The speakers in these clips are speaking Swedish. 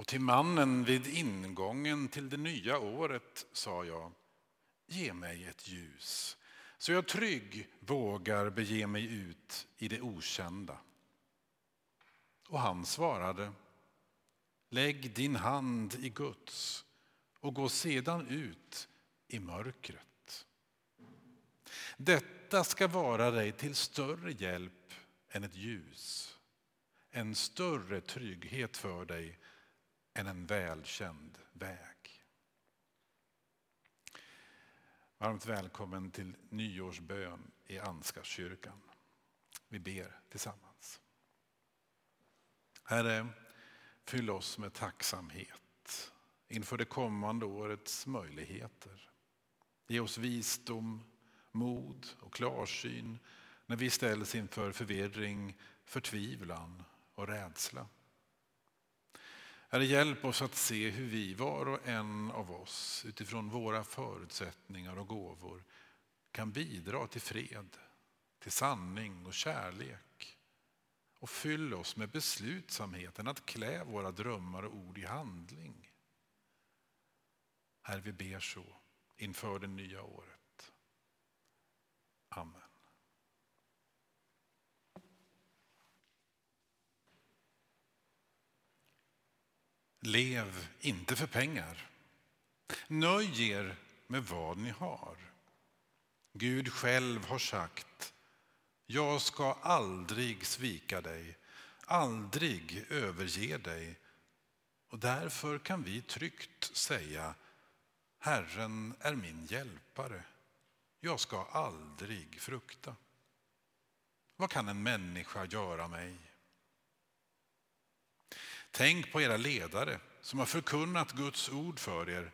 Och till mannen vid ingången till det nya året sa jag, ge mig ett ljus så jag trygg vågar bege mig ut i det okända. Och han svarade, lägg din hand i Guds och gå sedan ut i mörkret. Detta ska vara dig till större hjälp än ett ljus, en större trygghet för dig än en välkänd väg. Varmt välkommen till nyårsbön i Ansgarskyrkan. Vi ber tillsammans. Herre, fyll oss med tacksamhet inför det kommande årets möjligheter. Ge oss visdom, mod och klarsyn när vi ställs inför förvirring, förtvivlan och rädsla. Herre, hjälp oss att se hur vi, var och en av oss, utifrån våra förutsättningar och gåvor kan bidra till fred, till sanning och kärlek. Och fyll oss med beslutsamheten att klä våra drömmar och ord i handling. Herre, vi ber så inför det nya året. Amen. Lev inte för pengar. Nöj er med vad ni har. Gud själv har sagt, jag ska aldrig svika dig, aldrig överge dig. Och därför kan vi tryggt säga, Herren är min hjälpare. Jag ska aldrig frukta. Vad kan en människa göra mig? Tänk på era ledare som har förkunnat Guds ord för er.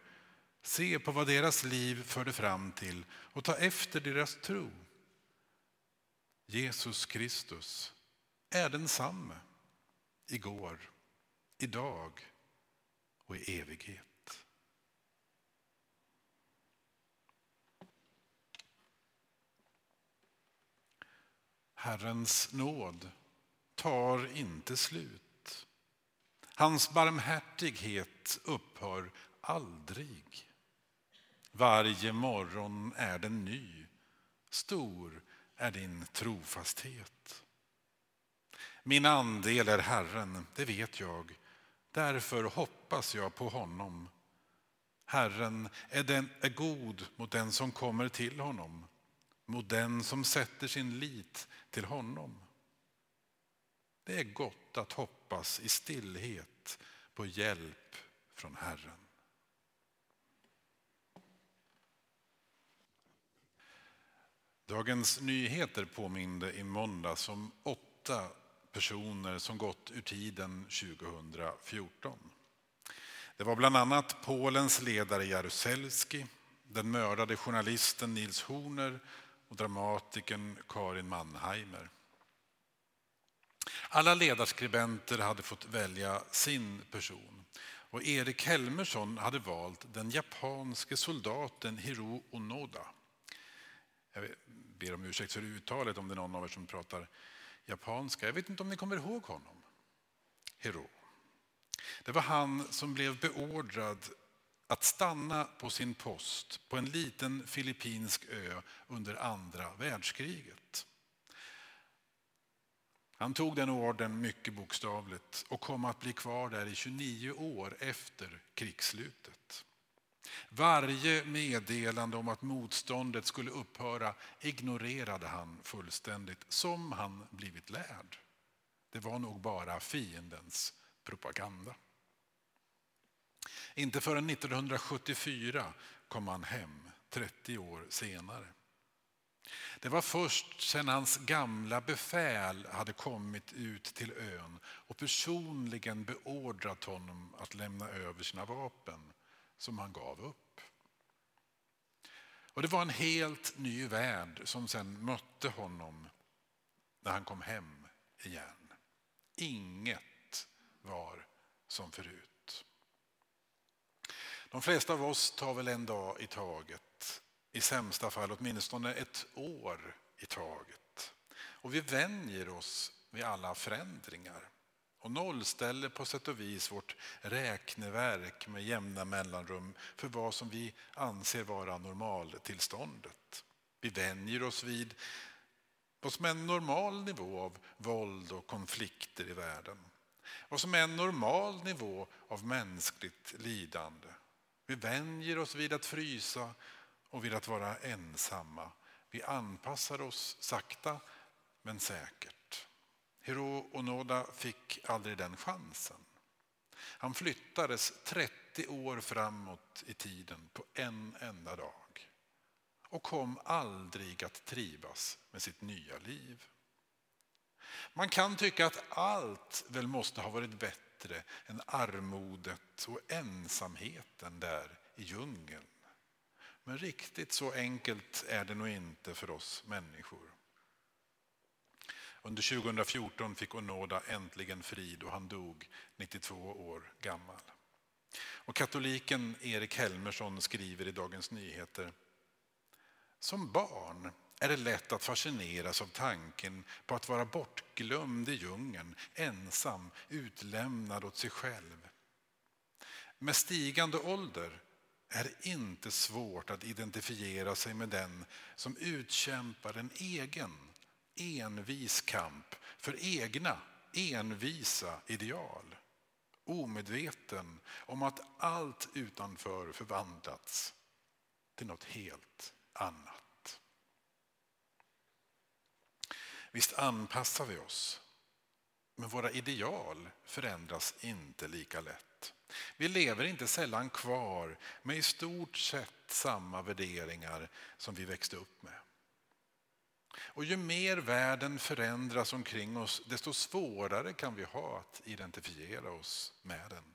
Se på vad deras liv förde fram till och ta efter deras tro. Jesus Kristus är densamme igår, idag och i evighet. Herrens nåd tar inte slut. Hans barmhärtighet upphör aldrig. Varje morgon är den ny. Stor är din trofasthet. Min andel är Herren, det vet jag. Därför hoppas jag på honom. Herren är, den, är god mot den som kommer till honom, mot den som sätter sin lit till honom. Det är gott att hoppas i stillhet på hjälp från Herren. Dagens Nyheter påminde i måndags om åtta personer som gått ur tiden 2014. Det var bland annat Polens ledare Jaruzelski, den mördade journalisten Nils Horner och dramatikern Karin Mannheimer. Alla ledarskribenter hade fått välja sin person och Erik Helmersson hade valt den japanske soldaten Hiro Onoda. Jag ber om ursäkt för uttalet om det är någon av er som pratar japanska. Jag vet inte om ni kommer ihåg honom? Hiro. Det var han som blev beordrad att stanna på sin post på en liten filippinsk ö under andra världskriget. Han tog den orden mycket bokstavligt och kom att bli kvar där i 29 år efter krigsslutet. Varje meddelande om att motståndet skulle upphöra ignorerade han fullständigt, som han blivit lärd. Det var nog bara fiendens propaganda. Inte förrän 1974 kom han hem, 30 år senare. Det var först sedan hans gamla befäl hade kommit ut till ön och personligen beordrat honom att lämna över sina vapen som han gav upp. Och Det var en helt ny värld som sen mötte honom när han kom hem igen. Inget var som förut. De flesta av oss tar väl en dag i taget i sämsta fall åtminstone ett år i taget. Och vi vänjer oss vid alla förändringar. och nollställer på sätt och vis vårt räkneverk med jämna mellanrum för vad som vi anser vara normaltillståndet. Vi vänjer oss vid vad som är en normal nivå av våld och konflikter i världen. Vad som är en normal nivå av mänskligt lidande. Vi vänjer oss vid att frysa och vid att vara ensamma. Vi anpassar oss sakta men säkert. Hiro Onoda fick aldrig den chansen. Han flyttades 30 år framåt i tiden på en enda dag och kom aldrig att trivas med sitt nya liv. Man kan tycka att allt väl måste ha varit bättre än armodet och ensamheten där i djungeln. Men riktigt så enkelt är det nog inte för oss människor. Under 2014 fick Onoda äntligen frid och han dog 92 år gammal. Och katoliken Erik Helmersson skriver i Dagens Nyheter Som barn är det lätt att fascineras av tanken på att vara bortglömd i djungeln, ensam, utlämnad åt sig själv. Med stigande ålder är inte svårt att identifiera sig med den som utkämpar en egen envis kamp för egna envisa ideal. Omedveten om att allt utanför förvandlats till något helt annat. Visst anpassar vi oss, men våra ideal förändras inte lika lätt. Vi lever inte sällan kvar med i stort sett samma värderingar som vi växte upp med. Och ju mer världen förändras omkring oss, desto svårare kan vi ha att identifiera oss med den.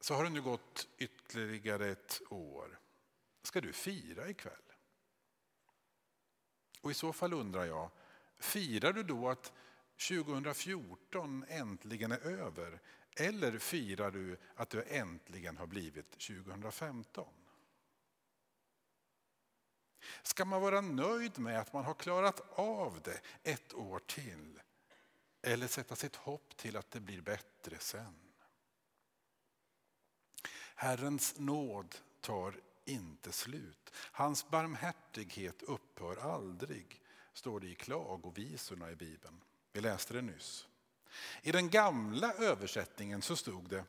Så har det nu gått ytterligare ett år. Ska du fira ikväll? Och i så fall undrar jag, firar du då att 2014 äntligen är över? Eller firar du att det äntligen har blivit 2015? Ska man vara nöjd med att man har klarat av det ett år till? Eller sätta sitt hopp till att det blir bättre sen? Herrens nåd tar inte slut. Hans barmhärtighet upphör aldrig, står det i klagovisorna i Bibeln. Vi läste det nyss. I den gamla översättningen så stod det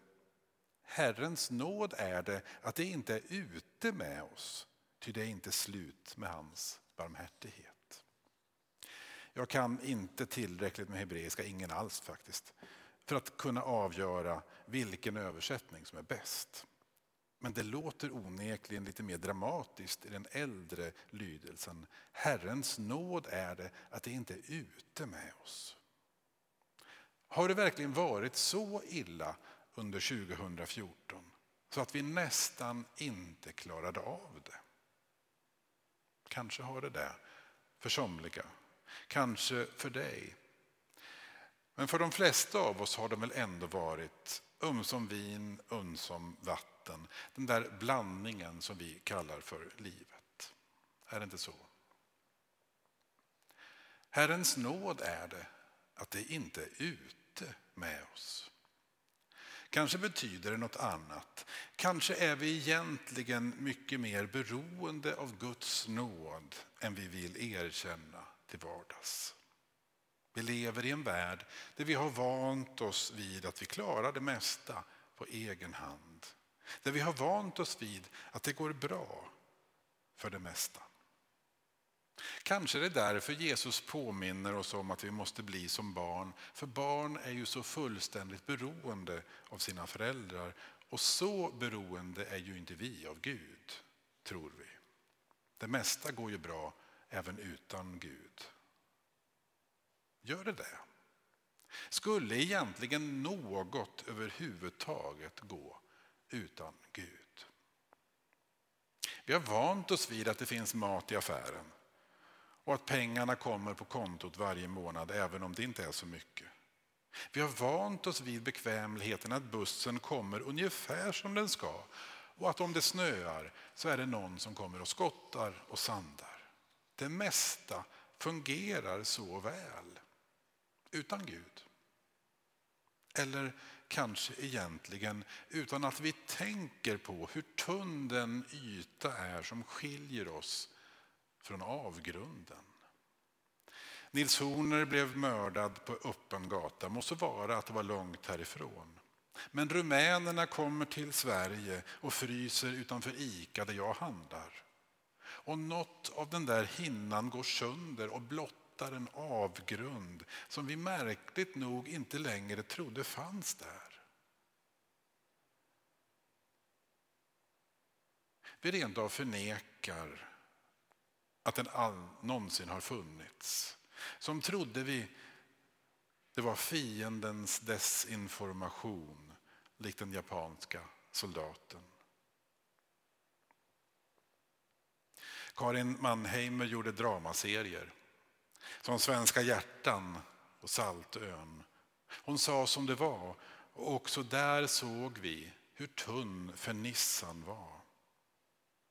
Herrens nåd är det att det inte är ute med oss ty det är inte slut med hans barmhärtighet. Jag kan inte tillräckligt med hebreiska, ingen alls faktiskt, för att kunna avgöra vilken översättning som är bäst. Men det låter onekligen lite mer dramatiskt i den äldre lydelsen. Herrens nåd är det att det inte är ute med oss. Har det verkligen varit så illa under 2014 så att vi nästan inte klarade av det? Kanske har det det för somliga, kanske för dig. Men för de flesta av oss har det väl ändå varit um ömsom vin, um ömsom vatten. Den där blandningen som vi kallar för livet. Är det inte så? Herrens nåd är det att det inte är ut inte med oss. Kanske betyder det något annat. Kanske är vi egentligen mycket mer beroende av Guds nåd än vi vill erkänna till vardags. Vi lever i en värld där vi har vant oss vid att vi klarar det mesta på egen hand. Där vi har vant oss vid att det går bra för det mesta. Kanske är det därför Jesus påminner oss om att vi måste bli som barn. För barn är ju så fullständigt beroende av sina föräldrar. Och så beroende är ju inte vi av Gud, tror vi. Det mesta går ju bra även utan Gud. Gör det det? Skulle egentligen något överhuvudtaget gå utan Gud? Vi har vant oss vid att det finns mat i affären och att pengarna kommer på kontot varje månad även om det inte är så mycket. Vi har vant oss vid bekvämligheten att bussen kommer ungefär som den ska och att om det snöar så är det någon som kommer och skottar och sandar. Det mesta fungerar så väl. utan Gud. Eller kanske egentligen utan att vi tänker på hur tunn den yta är som skiljer oss från avgrunden. Nils Horner blev mördad på öppen gata, må så vara att det var långt härifrån. Men rumänerna kommer till Sverige och fryser utanför ICA där jag handlar. Och något av den där hinnan går sönder och blottar en avgrund som vi märkligt nog inte längre trodde fanns där. Vi rent av förnekar att den all, någonsin har funnits. Som trodde vi det var fiendens desinformation, likt den japanska soldaten. Karin Mannheimer gjorde dramaserier som Svenska hjärtan och Saltön. Hon sa som det var och också där såg vi hur tunn fernissan var.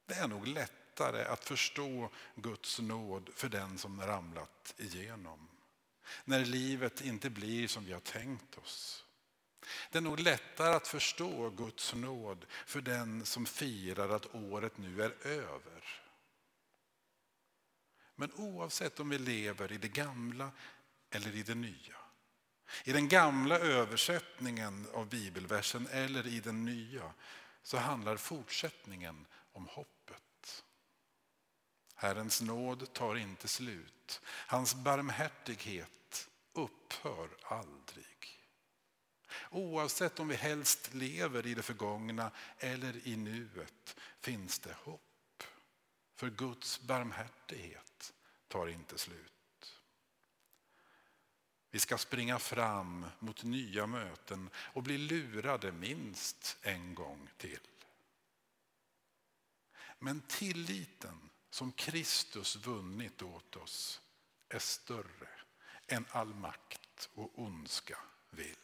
Det är nog lättare att förstå Guds nåd för den som ramlat igenom. När livet inte blir som vi har tänkt oss. Det är nog lättare att förstå Guds nåd för den som firar att året nu är över. Men oavsett om vi lever i det gamla eller i det nya, i den gamla översättningen av bibelversen eller i den nya, så handlar fortsättningen om hoppet. Herrens nåd tar inte slut. Hans barmhärtighet upphör aldrig. Oavsett om vi helst lever i det förgångna eller i nuet finns det hopp. För Guds barmhärtighet tar inte slut. Vi ska springa fram mot nya möten och bli lurade minst en gång till. Men tilliten som Kristus vunnit åt oss är större än all makt och ondska vill.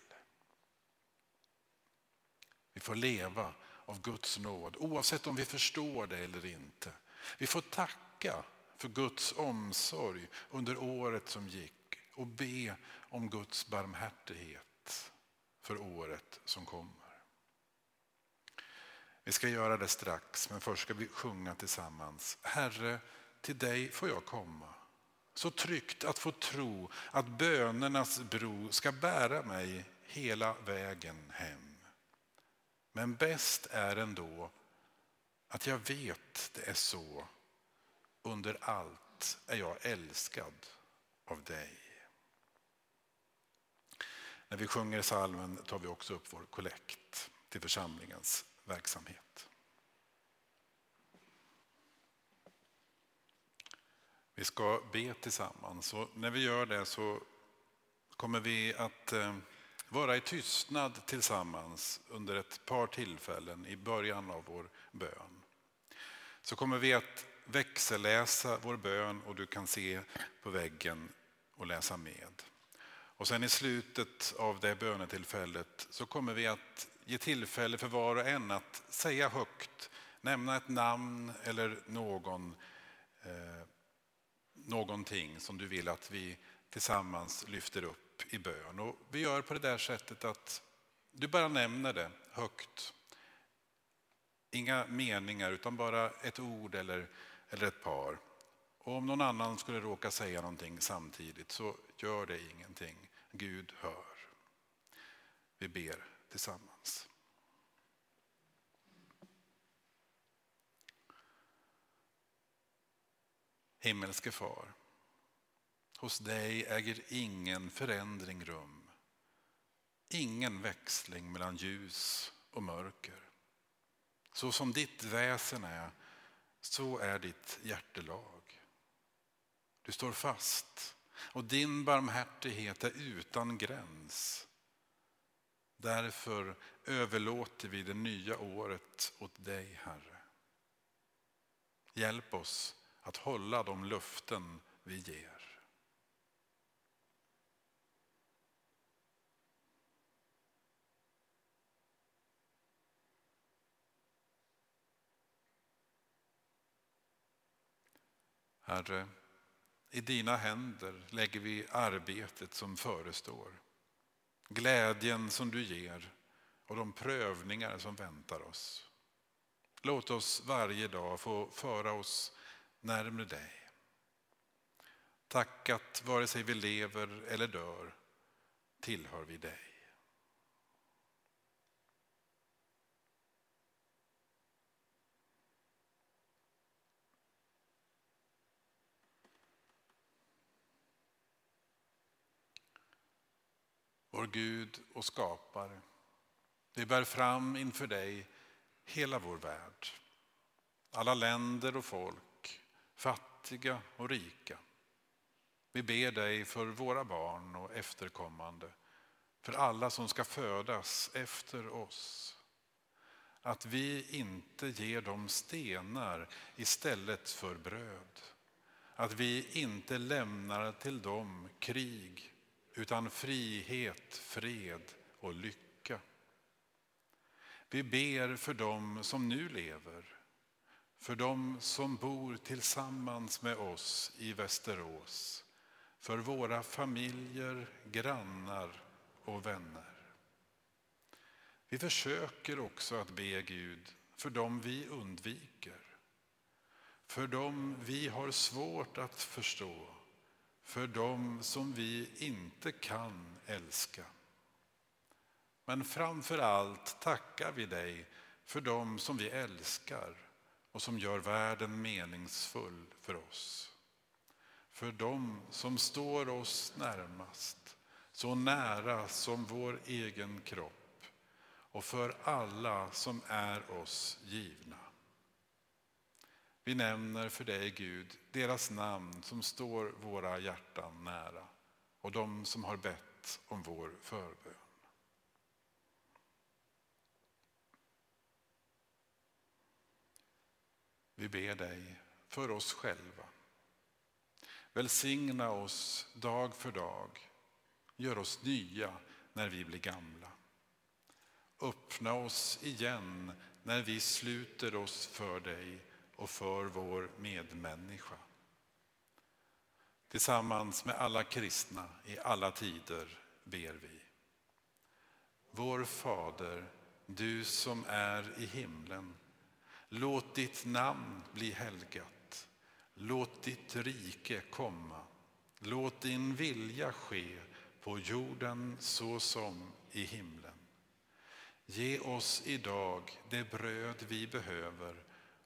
Vi får leva av Guds nåd oavsett om vi förstår det eller inte. Vi får tacka för Guds omsorg under året som gick och be om Guds barmhärtighet för året som kommer. Vi ska göra det strax, men först ska vi sjunga tillsammans. Herre, till dig får jag komma. Så tryggt att få tro att bönernas bro ska bära mig hela vägen hem. Men bäst är ändå att jag vet det är så. Under allt är jag älskad av dig. När vi sjunger salmen tar vi också upp vår kollekt till församlingens verksamhet. Vi ska be tillsammans och när vi gör det så kommer vi att eh, vara i tystnad tillsammans under ett par tillfällen i början av vår bön. Så kommer vi att växelläsa vår bön och du kan se på väggen och läsa med. Och sen i slutet av det bönetillfället så kommer vi att ge tillfälle för var och en att säga högt, nämna ett namn eller någon, eh, någonting som du vill att vi tillsammans lyfter upp i bön. Och vi gör på det där sättet att du bara nämner det högt. Inga meningar utan bara ett ord eller, eller ett par. Och om någon annan skulle råka säga någonting samtidigt så gör det ingenting. Gud hör. Vi ber tillsammans. Himmelske far, hos dig äger ingen förändring rum. Ingen växling mellan ljus och mörker. Så som ditt väsen är, så är ditt hjärtelag. Du står fast och din barmhärtighet är utan gräns. Därför överlåter vi det nya året åt dig, Herre. Hjälp oss att hålla de löften vi ger. Herre, I dina händer lägger vi arbetet som förestår. Glädjen som du ger och de prövningar som väntar oss. Låt oss varje dag få föra oss närmre dig. Tack att vare sig vi lever eller dör tillhör vi dig. Vår Gud och skapare, vi bär fram inför dig hela vår värld. Alla länder och folk, fattiga och rika. Vi ber dig för våra barn och efterkommande, för alla som ska födas efter oss. Att vi inte ger dem stenar istället för bröd. Att vi inte lämnar till dem krig utan frihet, fred och lycka. Vi ber för dem som nu lever, för dem som bor tillsammans med oss i Västerås, för våra familjer, grannar och vänner. Vi försöker också att be Gud för dem vi undviker, för dem vi har svårt att förstå, för dem som vi inte kan älska. Men framför allt tackar vi dig för dem som vi älskar och som gör världen meningsfull för oss. För dem som står oss närmast, så nära som vår egen kropp och för alla som är oss givna. Vi nämner för dig, Gud, deras namn som står våra hjärtan nära och de som har bett om vår förbön. Vi ber dig för oss själva. Välsigna oss dag för dag. Gör oss nya när vi blir gamla. Öppna oss igen när vi sluter oss för dig och för vår medmänniska. Tillsammans med alla kristna i alla tider ber vi. Vår Fader, du som är i himlen. Låt ditt namn bli helgat. Låt ditt rike komma. Låt din vilja ske på jorden så som i himlen. Ge oss idag det bröd vi behöver